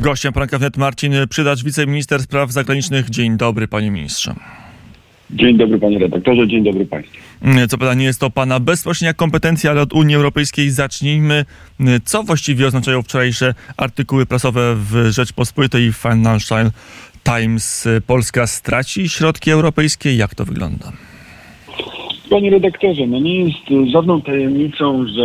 Gościem poranka wnet Marcin Przydacz, wiceminister spraw zagranicznych. Dzień dobry, panie ministrze. Dzień dobry panie redaktorze, dzień dobry państwu. Co prawda nie jest to pana bezpośrednia kompetencja, ale od Unii Europejskiej zacznijmy. Co właściwie oznaczają wczorajsze artykuły prasowe w Rzeczpospolitej Financial Times? Polska straci środki europejskie? Jak to wygląda? Panie redaktorze, no nie jest żadną tajemnicą, że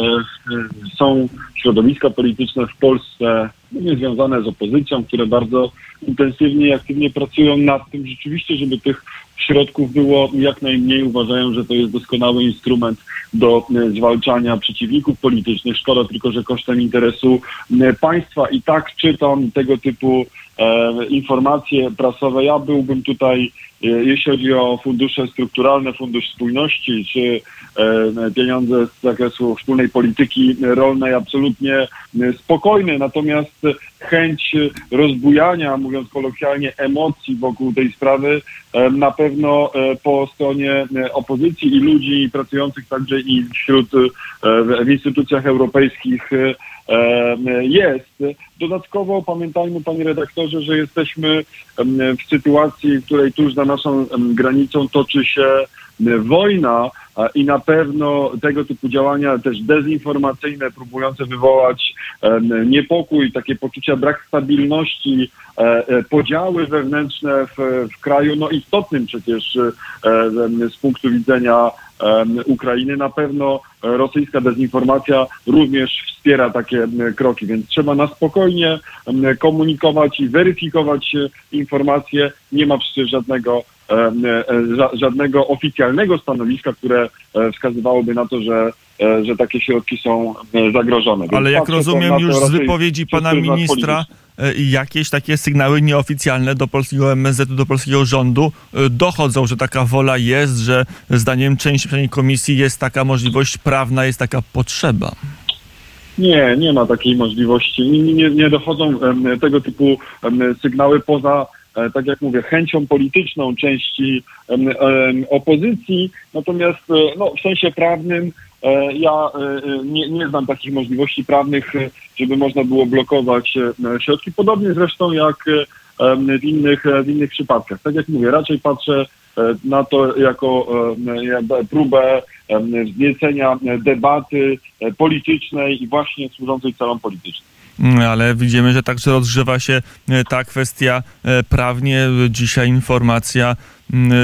y, są środowiska polityczne w Polsce no nie związane z opozycją, które bardzo intensywnie i aktywnie pracują nad tym rzeczywiście, żeby tych środków było jak najmniej. Uważają, że to jest doskonały instrument do y, zwalczania przeciwników politycznych. Szkoda tylko, że kosztem interesu państwa. I tak czytam tego typu e, informacje prasowe. Ja byłbym tutaj, e, jeśli chodzi o fundusze strukturalne, fundusz spójności, czy e, pieniądze z zakresu wspólnej polityki rolnej, absolutnie e, spokojny. Natomiast chęć rozbujania, mówiąc kolokwialnie, emocji wokół tej sprawy e, na pewno e, po stronie e, opozycji i ludzi pracujących także i wśród w instytucjach europejskich jest. Dodatkowo pamiętajmy, panie redaktorze, że jesteśmy w sytuacji, w której tuż za naszą granicą toczy się wojna i na pewno tego typu działania też dezinformacyjne, próbujące wywołać niepokój, takie poczucia brak stabilności, e, e, podziały wewnętrzne w, w kraju, no istotnym przecież e, z punktu widzenia Ukrainy. Na pewno rosyjska dezinformacja również wspiera takie kroki, więc trzeba na spokojnie komunikować i weryfikować informacje. Nie ma przecież żadnego, żadnego oficjalnego stanowiska, które e, wskazywałoby na to, że, e, że takie środki są e, zagrożone. Więc Ale jak to rozumiem już z wypowiedzi pana ministra, e, jakieś takie sygnały nieoficjalne do polskiego MSZ, do polskiego rządu e, dochodzą, że taka wola jest, że zdaniem części przynajmniej komisji jest taka możliwość prawna, jest taka potrzeba. Nie, nie ma takiej możliwości. Nie, nie, nie dochodzą tego typu sygnały poza, e, tak jak mówię, chęcią polityczną części opozycji. Natomiast e, no, w sensie prawnym e, ja e, e, nie, nie znam takich możliwości prawnych, e, żeby można było blokować e, środki. Podobnie zresztą jak e, w innych, e, w innych przypadkach. Tak jak mówię, raczej patrzę e, na to jako próbę wzniecenia debaty e, politycznej i właśnie służącej celom politycznym. Ale widzimy, że także rozgrzewa się e, ta kwestia e, prawnie. Dzisiaj informacja,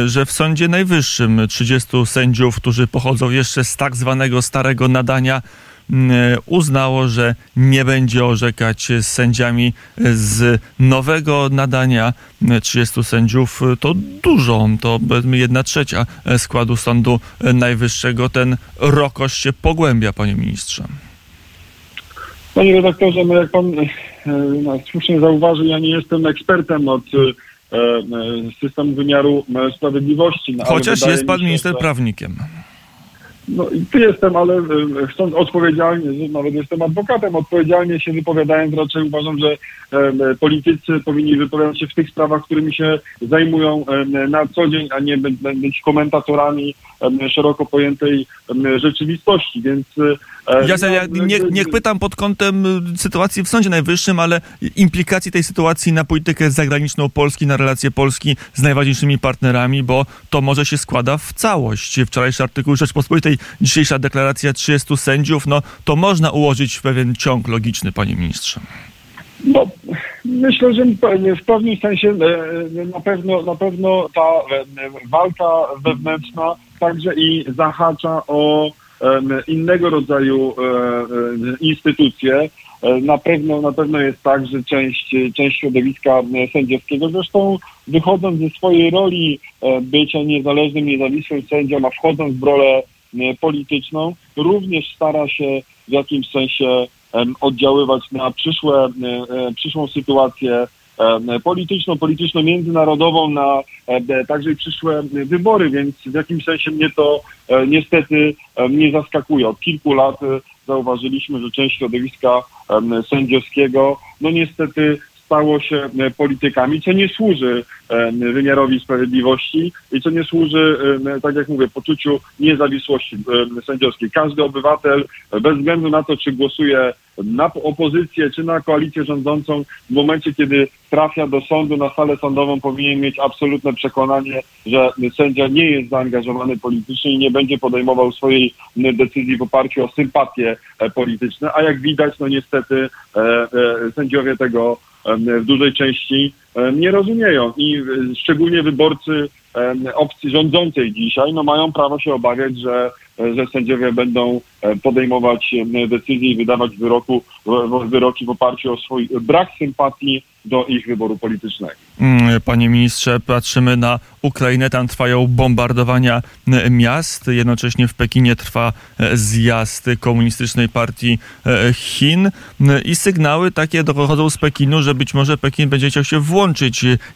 że w Sądzie Najwyższym 30 sędziów, którzy pochodzą jeszcze z tak zwanego starego nadania, mm, uznało, że nie będzie orzekać z sędziami z nowego nadania 30 sędziów. To dużo, to jedna trzecia składu Sądu Najwyższego. Ten rokosz się pogłębia, panie ministrze. Panie redaktorze, no jak pan e, no, słusznie zauważył, ja nie jestem ekspertem od e, e, systemu wymiaru sprawiedliwości. No, Chociaż jest pan się, minister że- prawnikiem. No i tu jestem, ale chcąc odpowiedzialnie, nawet jestem adwokatem, odpowiedzialnie się wypowiadając, raczej uważam, że politycy powinni wypowiadać się w tych sprawach, którymi się zajmują na co dzień, a nie być, komentatorami szeroko pojętej e, rzeczywistości, więc... e, Ja, ja no, nie, jakby- nie pytam pod kątem y, sytuacji w Sądzie Najwyższym, ale implikacji tej sytuacji na politykę zagraniczną Polski, na relacje Polski z najważniejszymi partnerami, bo to może się składa w całość. Wczorajszy artykuł Rzeczpospolitej, dzisiejsza deklaracja 30 sędziów, no to można ułożyć w pewien ciąg logiczny, panie ministrze. No, myślę, że w pewnym sensie e, na pewno, na pewno ta e, walka wewnętrzna także i zahacza o innego rodzaju instytucje. E, Na pewno, na pewno jest tak, że część, część środowiska sędziowskiego, zresztą wychodząc ze swojej roli e, bycia niezależnym, niezawisłym sędzią, a wchodząc w rolę polityczną, również stara się w jakimś sensie oddziaływać na przyszłe, e, przyszłą sytuację polityczną, polityczno-międzynarodową, na także przyszłe wybory, więc w jakimś sensie mnie to e, niestety nie zaskakuje. Od kilku lat e, zauważyliśmy, że część środowiska sędziowskiego, no niestety stało się e, politykami, co nie służy em, wymiarowi sprawiedliwości i co nie służy, em, tak jak mówię, poczuciu niezawisłości sędziowskiej. Każdy obywatel, e, bez względu na to, czy głosuje na opozycję czy na koalicję rządzącą w momencie, kiedy trafia do sądu na salę sądową, powinien mieć absolutne przekonanie, że sędzia nie jest zaangażowany politycznie i nie będzie podejmował swojej decyzji w oparciu o sympatie e, polityczne, a jak widać, no niestety e, e, sędziowie tego w dużej części nie rozumieją. I szczególnie wyborcy opcji rządzącej dzisiaj no mają prawo się obawiać, że, że sędziowie będą podejmować decyzje i wydawać wyroku, wyroki w oparciu o swój brak sympatii do ich wyboru politycznego. Mm, panie ministrze, patrzymy na Ukrainę, tam trwają bombardowania e, miast, jednocześnie w Pekinie trwa e, zjazd komunistycznej partii e, Chin. I sygnały takie dochodzą z Pekinu, że być może Pekin będzie chciał się włączyć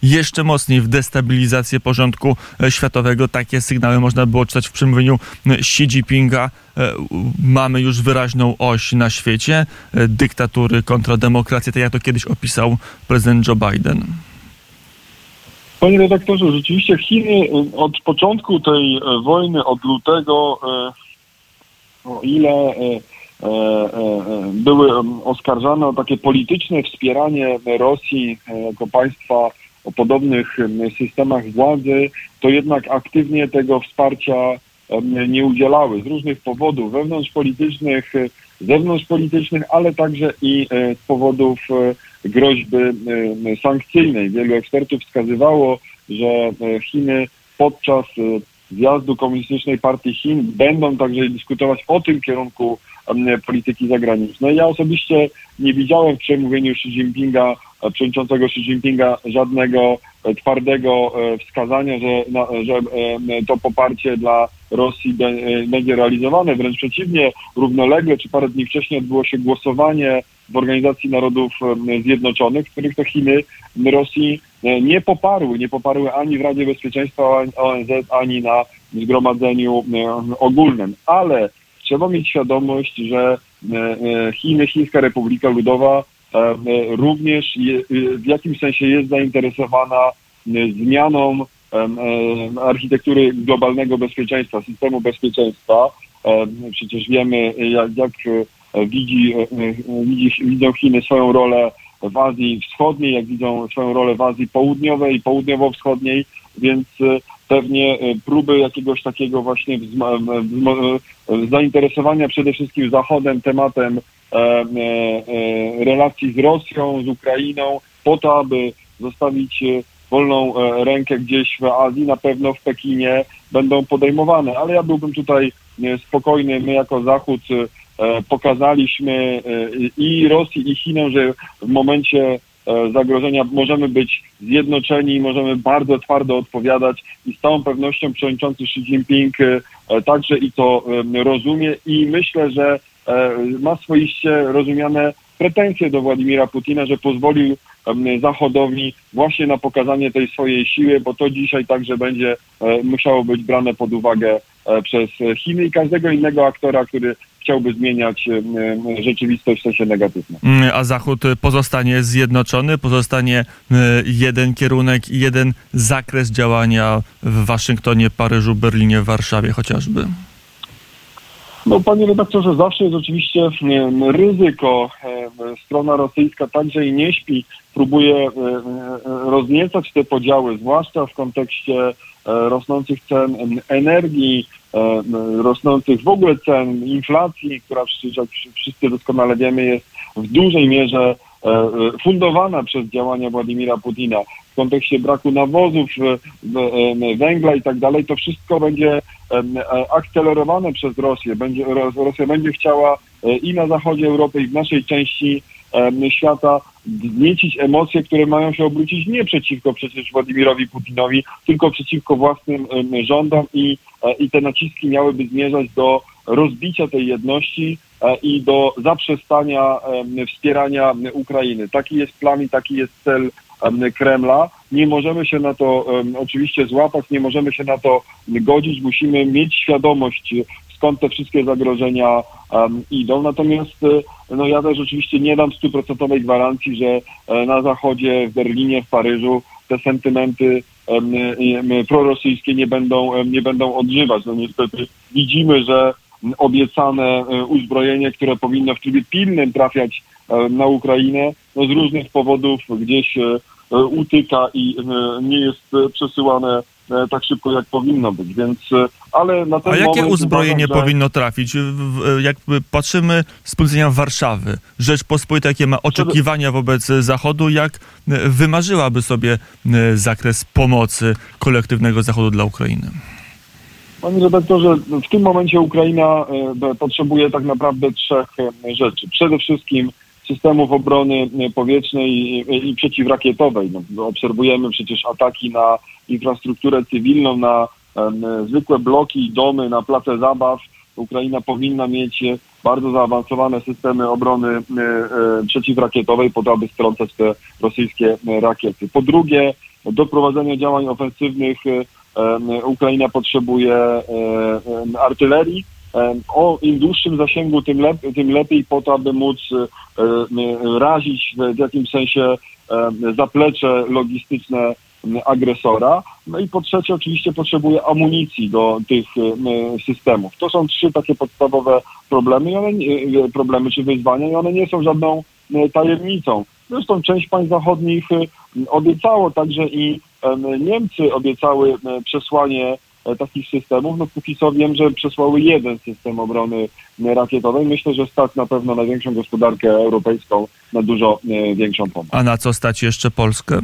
jeszcze mocniej w destabilizację porządku światowego. Takie sygnały można było czytać w przemówieniu Xi Jinpinga. Mamy już wyraźną oś na świecie, dyktatury kontra demokrację, tak jak to kiedyś opisał prezydent Joe Biden. Panie redaktorze, rzeczywiście Chiny y, od początku tej y, wojny, od lutego, y, o ile były oskarżane o takie polityczne wspieranie Rosji jako państwa o podobnych systemach władzy, to jednak aktywnie tego wsparcia nie udzielały z różnych powodów wewnątrzpolitycznych, zewnątrzpolitycznych, ale także i z powodów groźby e, sankcyjnej. Wielu ekspertów wskazywało, że e, Chiny podczas e, zjazdu Komunistycznej Partii Chin będą także dyskutować o tym kierunku polityki zagranicznej. Ja osobiście nie widziałem w przemówieniu Xi Jinpinga, przewodniczącego Xi Jinpinga żadnego twardego wskazania, że, że to poparcie dla Rosji będzie realizowane. Wręcz przeciwnie, równolegle czy parę dni wcześniej odbyło się głosowanie w Organizacji Narodów Zjednoczonych, których to Chiny Rosji e, nie poparły, nie poparły ani w Radzie Bezpieczeństwa ONZ, ani na zgromadzeniu e, ogólnym. Ale trzeba mieć świadomość, że e, Chiny, Chińska Republika Ludowa również w jakimś sensie jest zainteresowana zmianą architektury globalnego bezpieczeństwa, systemu bezpieczeństwa. Przecież wiemy, jak, jak widzi, e, e, widzi, widzą Chiny swoją rolę w Azji Wschodniej, jak widzą swoją rolę w Azji Południowej i Południowo-Wschodniej, więc e, pewnie próby jakiegoś takiego właśnie zainteresowania przede wszystkim Zachodem tematem relacji z Rosją, z Ukrainą, po to, aby zostawić wolną rękę gdzieś w Azji, na pewno w Pekinie będą podejmowane. Ale ja byłbym tutaj spokojny. My jako Zachód E, pokazaliśmy e, i Rosji, i Chinom, że w momencie e, zagrożenia. Możemy być zjednoczeni, możemy bardzo twardo odpowiadać i z całą pewnością przewodniczący Xi Jinping także i to rozumie. I myślę, że ma swoiście rozumiane pretensje do Władimira Putina, że pozwolił Zachodowi właśnie na pokazanie tej swojej siły, bo to dzisiaj także będzie musiało być brane pod uwagę przez Chiny i każdego innego aktora, który chciałby zmieniać rzeczywistość w sensie negatywnym. Mm, a Zachód pozostanie zjednoczony, pozostanie e, jeden kierunek i jeden zakres działania w Waszyngtonie, Paryżu, Berlinie, Warszawie chociażby? No panie redaktorze, zawsze jest oczywiście ryzyko. Strona rosyjska także i nie śpi, próbuje rozniecać te podziały, zwłaszcza w kontekście e, rosnących cen energii, E, rosnących w ogóle cen, inflacji, która przecież jak wszyscy doskonale wiemy jest w dużej mierze e, e, fundowana przez działania Władimira Putina w kontekście braku nawozów, węgla i tak dalej, to wszystko będzie akcelerowane przez Rosję. Będzie, Rosja będzie chciała i na zachodzie Europy, i w naszej części świata wzniecić emocje, które mają się obrócić nie przeciwko przecież Władimirowi Putinowi, tylko przeciwko własnym rządom i, e, i te naciski miałyby zmierzać do rozbicia tej jedności e, i do zaprzestania wspierania Ukrainy. Taki jest plan i taki jest cel Kremla. Nie możemy się na to oczywiście złapać, nie możemy się na to godzić, musimy mieć świadomość skąd te wszystkie zagrożenia um, idą. Natomiast e, no ja też oczywiście nie dam stuprocentowej gwarancji, że e, na Zachodzie, w Berlinie, w Paryżu te sentymenty um, prorosyjskie nie będą, nie będą odżywać. No niestety widzimy, że obiecane uzbrojenie, które powinno w trybie pilnym trafiać na Ukrainę, no z różnych powodów gdzieś utyka i nie jest przesyłane tak szybko, jak powinno być, więc ale na ten A jakie uzbrojenie uważam, że... powinno trafić? Jakby patrzymy z punktu widzenia Warszawy, Rzeczpospolita, jakie ma oczekiwania wobec Zachodu, jak wymarzyłaby sobie zakres pomocy kolektywnego Zachodu dla Ukrainy? Panie redaktorze, w tym momencie Ukraina e, potrzebuje tak naprawdę trzech e, rzeczy. Przede wszystkim systemów obrony e, powietrznej i, i przeciwrakietowej. No, obserwujemy przecież ataki na infrastrukturę cywilną, na em, zwykłe bloki, domy, na place zabaw. Ukraina powinna mieć e, bardzo zaawansowane systemy obrony e, e, przeciwrakietowej po to, aby strącać te rosyjskie e, rakiety. Po drugie, do prowadzenia działań ofensywnych e, Ukraina potrzebuje e, artylerii. O im dłuższym zasięgu, tym, lep, tym lepiej po to, aby móc e, e, razić w, jakimś sensie zaplecze logistyczne agresora. No i po trzecie oczywiście potrzebuje amunicji do tych e, systemów. To są trzy takie podstawowe problemy, i one, problemy czy wyzwania i one nie są żadną tajemnicą. Zresztą część państw zachodnich obiecało, także i em, Niemcy obiecały przesłanie takich systemów. No póki co wiem, że przesłały jeden system obrony e, rakietowej. Myślę, że stać na pewno największą gospodarkę europejską na dużo e, większą pomoc. A na co stać jeszcze Polskę?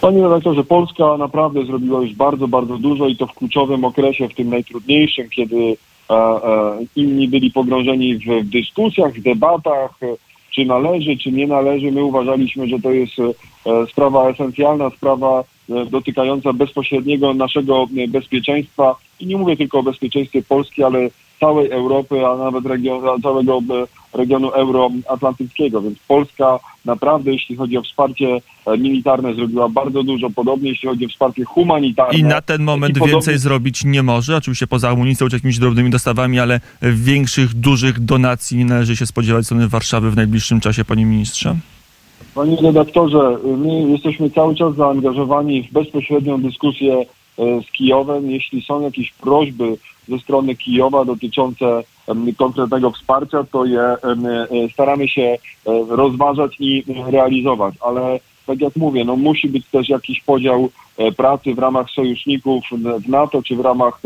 Panie redaktorze, Polska naprawdę zrobiła już bardzo, bardzo dużo i to w kluczowym okresie, w tym najtrudniejszym, kiedy e, e, inni byli pogrążeni w, dyskusjach, w debatach, e, czy należy, czy nie należy. My uważaliśmy, że to jest e, sprawa esencjalna, sprawa e, dotykająca bezpośredniego naszego e, bezpieczeństwa. I nie mówię tylko o bezpieczeństwie Polski, ale całej Europy, a nawet region, całego e, regionu euroatlantyckiego. Więc Polska naprawdę, jeśli chodzi o wsparcie e, militarne, zrobiła bardzo dużo. Podobnie jeśli chodzi o wsparcie humanitarne. I na ten moment podobnie- więcej zrobić nie może, oczywiście poza amunicją czy jakimiś drobnymi dostawami, ale większych, dużych donacji nie należy się spodziewać ze strony Warszawy w najbliższym czasie, panie ministrze? Panie redaktorze, my jesteśmy cały czas zaangażowani w bezpośrednią dyskusję e, z Kijowem. Jeśli są jakieś prośby ze strony Kijowa dotyczące konkretnego wsparcia, to je e, staramy się e, rozważać i realizować. Ale tak jak mówię, no musi być też jakiś podział pracy w ramach sojuszników w NATO czy w ramach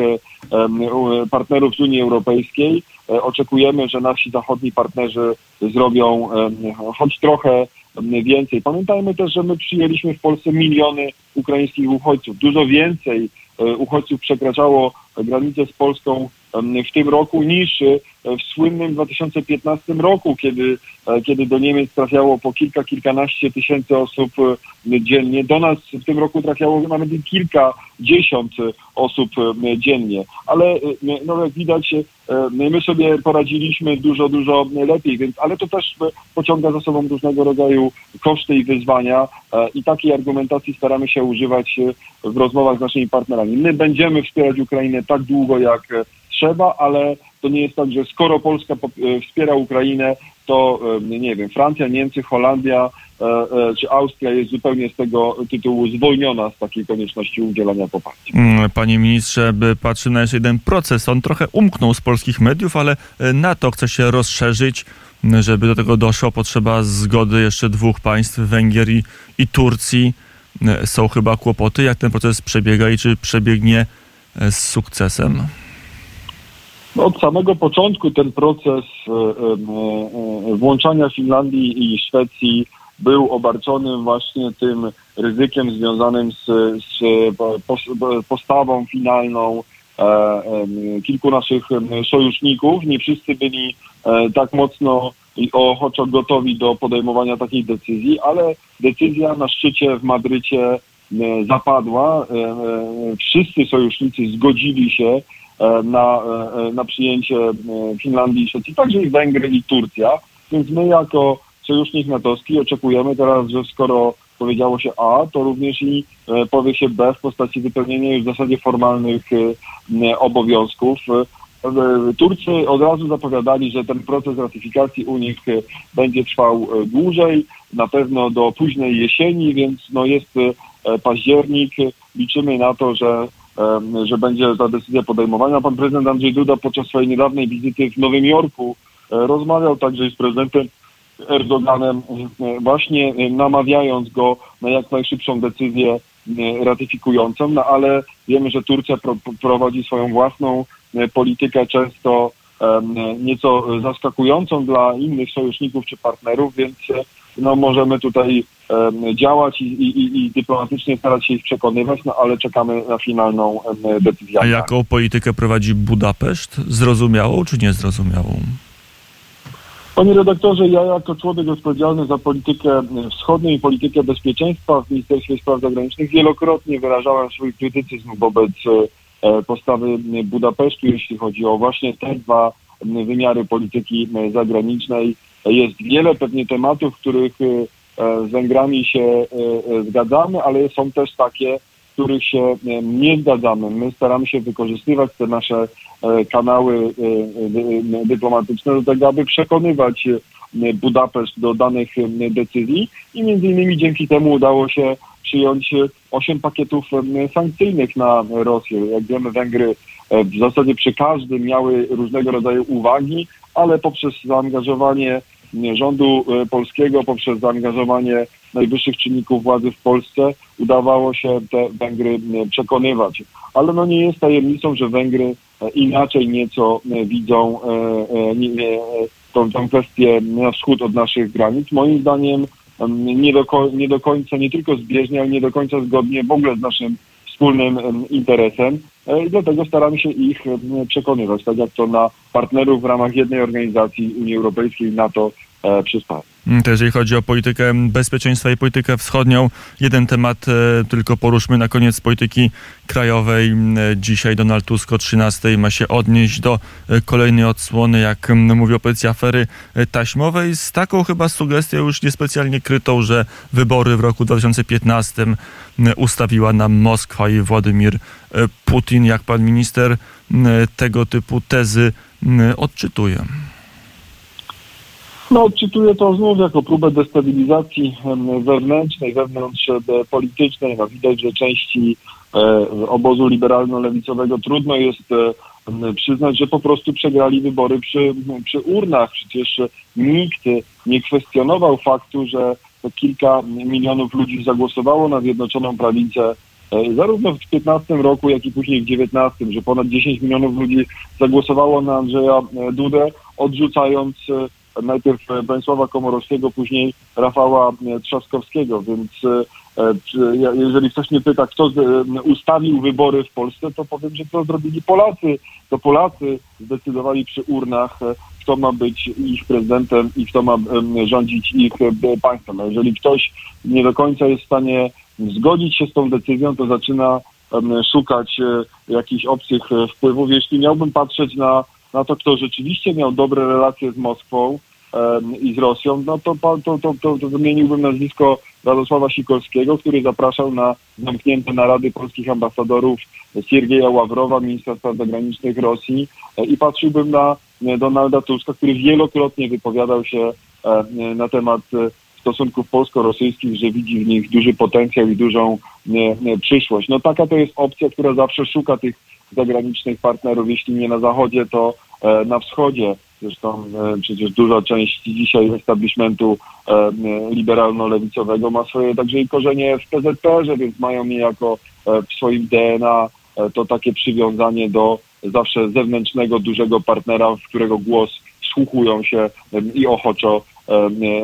partnerów z Unii Europejskiej. Oczekujemy, że nasi zachodni partnerzy zrobią choć trochę więcej. Pamiętajmy też, że my przyjęliśmy w Polsce miliony ukraińskich uchodźców. Dużo więcej e, uchodźców przekraczało granicę z Polską w tym roku niż e, w słynnym 2015 roku, kiedy, e, kiedy do Niemiec trafiało po kilka, kilkanaście tysięcy osób e, dziennie. Do nas w tym roku trafiało nawet kilkadziesiąt osób dziennie. Ale no, jak widać, my sobie poradziliśmy dużo, dużo lepiej, więc, ale to też pociąga za sobą różnego rodzaju koszty i wyzwania i takiej argumentacji staramy się używać w rozmowach z naszymi partnerami. My będziemy wspierać Ukrainę tak długo, jak trzeba, ale to nie jest tak, że skoro Polska e, wspiera Ukrainę, to e, nie wiem, Francja, Niemcy, Holandia e, czy Austria jest zupełnie z tego tytułu zwolniona z takiej konieczności udzielania poparcia. Mm, Panie ministrze, patrzymy na jeszcze jeden proces. On trochę umknął z polskich mediów, ale NATO chce się rozszerzyć. Żeby do tego doszło, potrzeba zgody jeszcze dwóch państw, Węgier i, i Turcji. Są chyba kłopoty, jak ten proces przebiega i czy przebiegnie z sukcesem. Od samego początku ten proces e, e, e, włączania Finlandii i Szwecji był obarczony właśnie tym ryzykiem związanym z, z pos- postawą finalną kilku naszych sojuszników. Nie wszyscy byli tak mocno i ochoczo gotowi do podejmowania takiej decyzji, ale decyzja na szczycie w Madrycie zapadła. Wszyscy sojusznicy zgodzili się na, e, na przyjęcie e, Finlandii i Szwecji, także i Węgry i Turcja. Więc my jako sojusznik natowski oczekujemy teraz, że skoro powiedziało się A, to również i e, powie się B w postaci wypełnienia już w zasadzie formalnych e, e, obowiązków. E, e, Turcy od razu zapowiadali, że ten proces ratyfikacji u nich e, będzie trwał e, dłużej, na pewno do późnej jesieni, więc no jest e, październik. Liczymy na to, że że będzie ta decyzja podejmowana. Pan prezydent Andrzej Duda podczas swojej niedawnej wizyty w Nowym Jorku rozmawiał także z prezydentem Erdoganem, właśnie namawiając go na jak najszybszą decyzję ratyfikującą, no ale wiemy, że Turcja pro, prowadzi swoją własną politykę, często nieco zaskakującą dla innych sojuszników czy partnerów, więc no, możemy tutaj działać i, i, i dyplomatycznie starać się ich przekonywać, no ale czekamy na finalną decyzję. A jaką politykę prowadzi Budapeszt? Zrozumiałą czy niezrozumiałą? Panie redaktorze, ja jako człowiek odpowiedzialny za politykę wschodnią i politykę bezpieczeństwa w Ministerstwie Spraw Zagranicznych wielokrotnie wyrażałem swój krytycyzm wobec e, postawy Budapesztu, jeśli chodzi o właśnie te dwa wymiary polityki zagranicznej. Jest wiele pewnie tematów, których e, z Węgrami się e, zgadzamy, ale są też takie, których się nie zgadzamy. My staramy się wykorzystywać te nasze kanały dyplomatyczne do tego, aby przekonywać Budapeszt do danych decyzji i między innymi dzięki temu udało się przyjąć osiem pakietów sankcyjnych na Rosję. Jak wiemy, Węgry w zasadzie przy każdym miały różnego rodzaju uwagi, ale poprzez zaangażowanie rządu polskiego, poprzez zaangażowanie najwyższych czynników władzy w Polsce udawało się te Węgry przekonywać. Ale no nie jest tajemnicą, że Węgry inaczej nieco widzą tą, tą kwestię na wschód od naszych granic. Moim zdaniem nie do, nie do końca, nie tylko zbieżnie, ale nie do końca zgodnie w ogóle z naszym wspólnym interesem i dlatego staramy się ich przekonywać, tak jak to na partnerów w ramach jednej organizacji Unii Europejskiej, NATO przystało. Mm, to jeżeli chodzi o politykę bezpieczeństwa i politykę wschodnią, jeden temat e, tylko poruszmy na koniec polityki krajowej. Mm, e, dzisiaj Donald Tusk o 13 ma się odnieść do e, kolejnej odsłony, jak mm, mówi opozycja, afery taśmowej, z taką chyba sugestią już niespecjalnie krytą, że wybory w roku 2015 ustawiła nam Moskwa i Władimir Putin. Jak pan minister tego typu tezy odczytuje? No, odczytuję to znów jako próbę destabilizacji wewnętrznej, wewnątrz politycznej. No, widać, że części e, obozu liberalno-lewicowego trudno jest e, przyznać, że po prostu przegrali wybory przy, przy urnach. Przecież nikt nie kwestionował faktu, że kilka milionów ludzi zagłosowało na Zjednoczoną Prawicę e, zarówno w 15 roku, jak i później w 19, że ponad 10 milionów ludzi zagłosowało na Andrzeja Dudę, odrzucając najpierw Bronisława Komorowskiego, później Rafała Trzaskowskiego, więc e, jeżeli ktoś mnie pyta, kto ustawił wybory w Polsce, to powiem, że to zrobili Polacy. To Polacy zdecydowali przy urnach, e, kto ma być ich prezydentem i kto ma rządzić ich e, państwem. A jeżeli ktoś nie do końca jest w stanie zgodzić się z tą decyzją, to zaczyna szukać jakichś obcych wpływów. Jeśli miałbym patrzeć na, na to, kto rzeczywiście miał dobre relacje z Moskwą, i z Rosją, no to, to, to, to, wymieniłbym nazwisko Radosława Sikorskiego, który zapraszał na zamknięte narady polskich ambasadorów Siergieja Ławrowa, ministra spraw zagranicznych Rosji e, i patrzyłbym na Donalda Tuska, który wielokrotnie wypowiadał się e, na temat e, stosunków polsko-rosyjskich, że widzi w nich duży potencjał i dużą przyszłość. No taka to jest opcja, która zawsze szuka tych zagranicznych partnerów, jeśli nie na zachodzie, to na wschodzie. Zresztą e, przecież duża część dzisiaj establishmentu e, liberalno-lewicowego ma swoje także i korzenie w PZPR-ze, więc mają niejako e, w swoim DNA to takie przywiązanie do zawsze zewnętrznego, dużego partnera, w którego głos wsłuchują się i ochoczo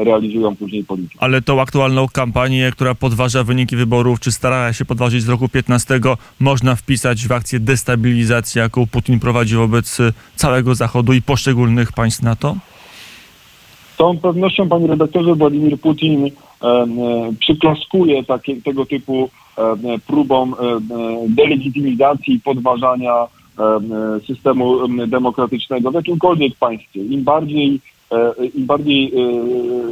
realizują później politykę. Ale tą aktualną kampanię, która podważa wyniki wyborów, czy starała się podważyć z roku 15, można wpisać w akcję destabilizacji, jaką Putin prowadzi wobec całego Zachodu i poszczególnych państw NATO? Z całą pewnością, panie redaktorze, Władimir Putin e, przyklaskuje takie, tego typu e, próbom e, delegitymizacji i podważania systemu demokratycznego w jakimkolwiek państwie. Im bardziej im bardziej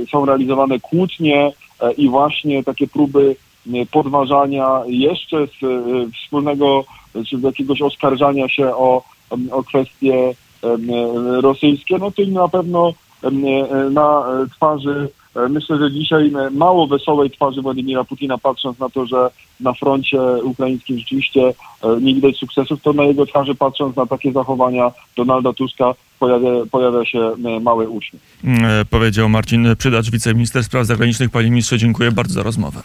e, są realizowane kłótnie e, i właśnie takie próby podważania jeszcze z wspólnego, czy z jakiegoś oskarżania się o, o kwestie rosyjskie, no to na pewno na twarzy E, Myślę, że dzisiaj e, mało wesołej twarzy Władimira Putina, patrząc na to, że na froncie ukraińskim rzeczywiście e, nie widać sukcesów, to na jego twarzy, patrząc na takie zachowania Donalda Tuska, pojawia, pojawia się e, mały uśmiech. E, Powiedział Marcin Przydacz, wiceminister spraw zagranicznych. Panie ministrze, dziękuję bardzo za rozmowę.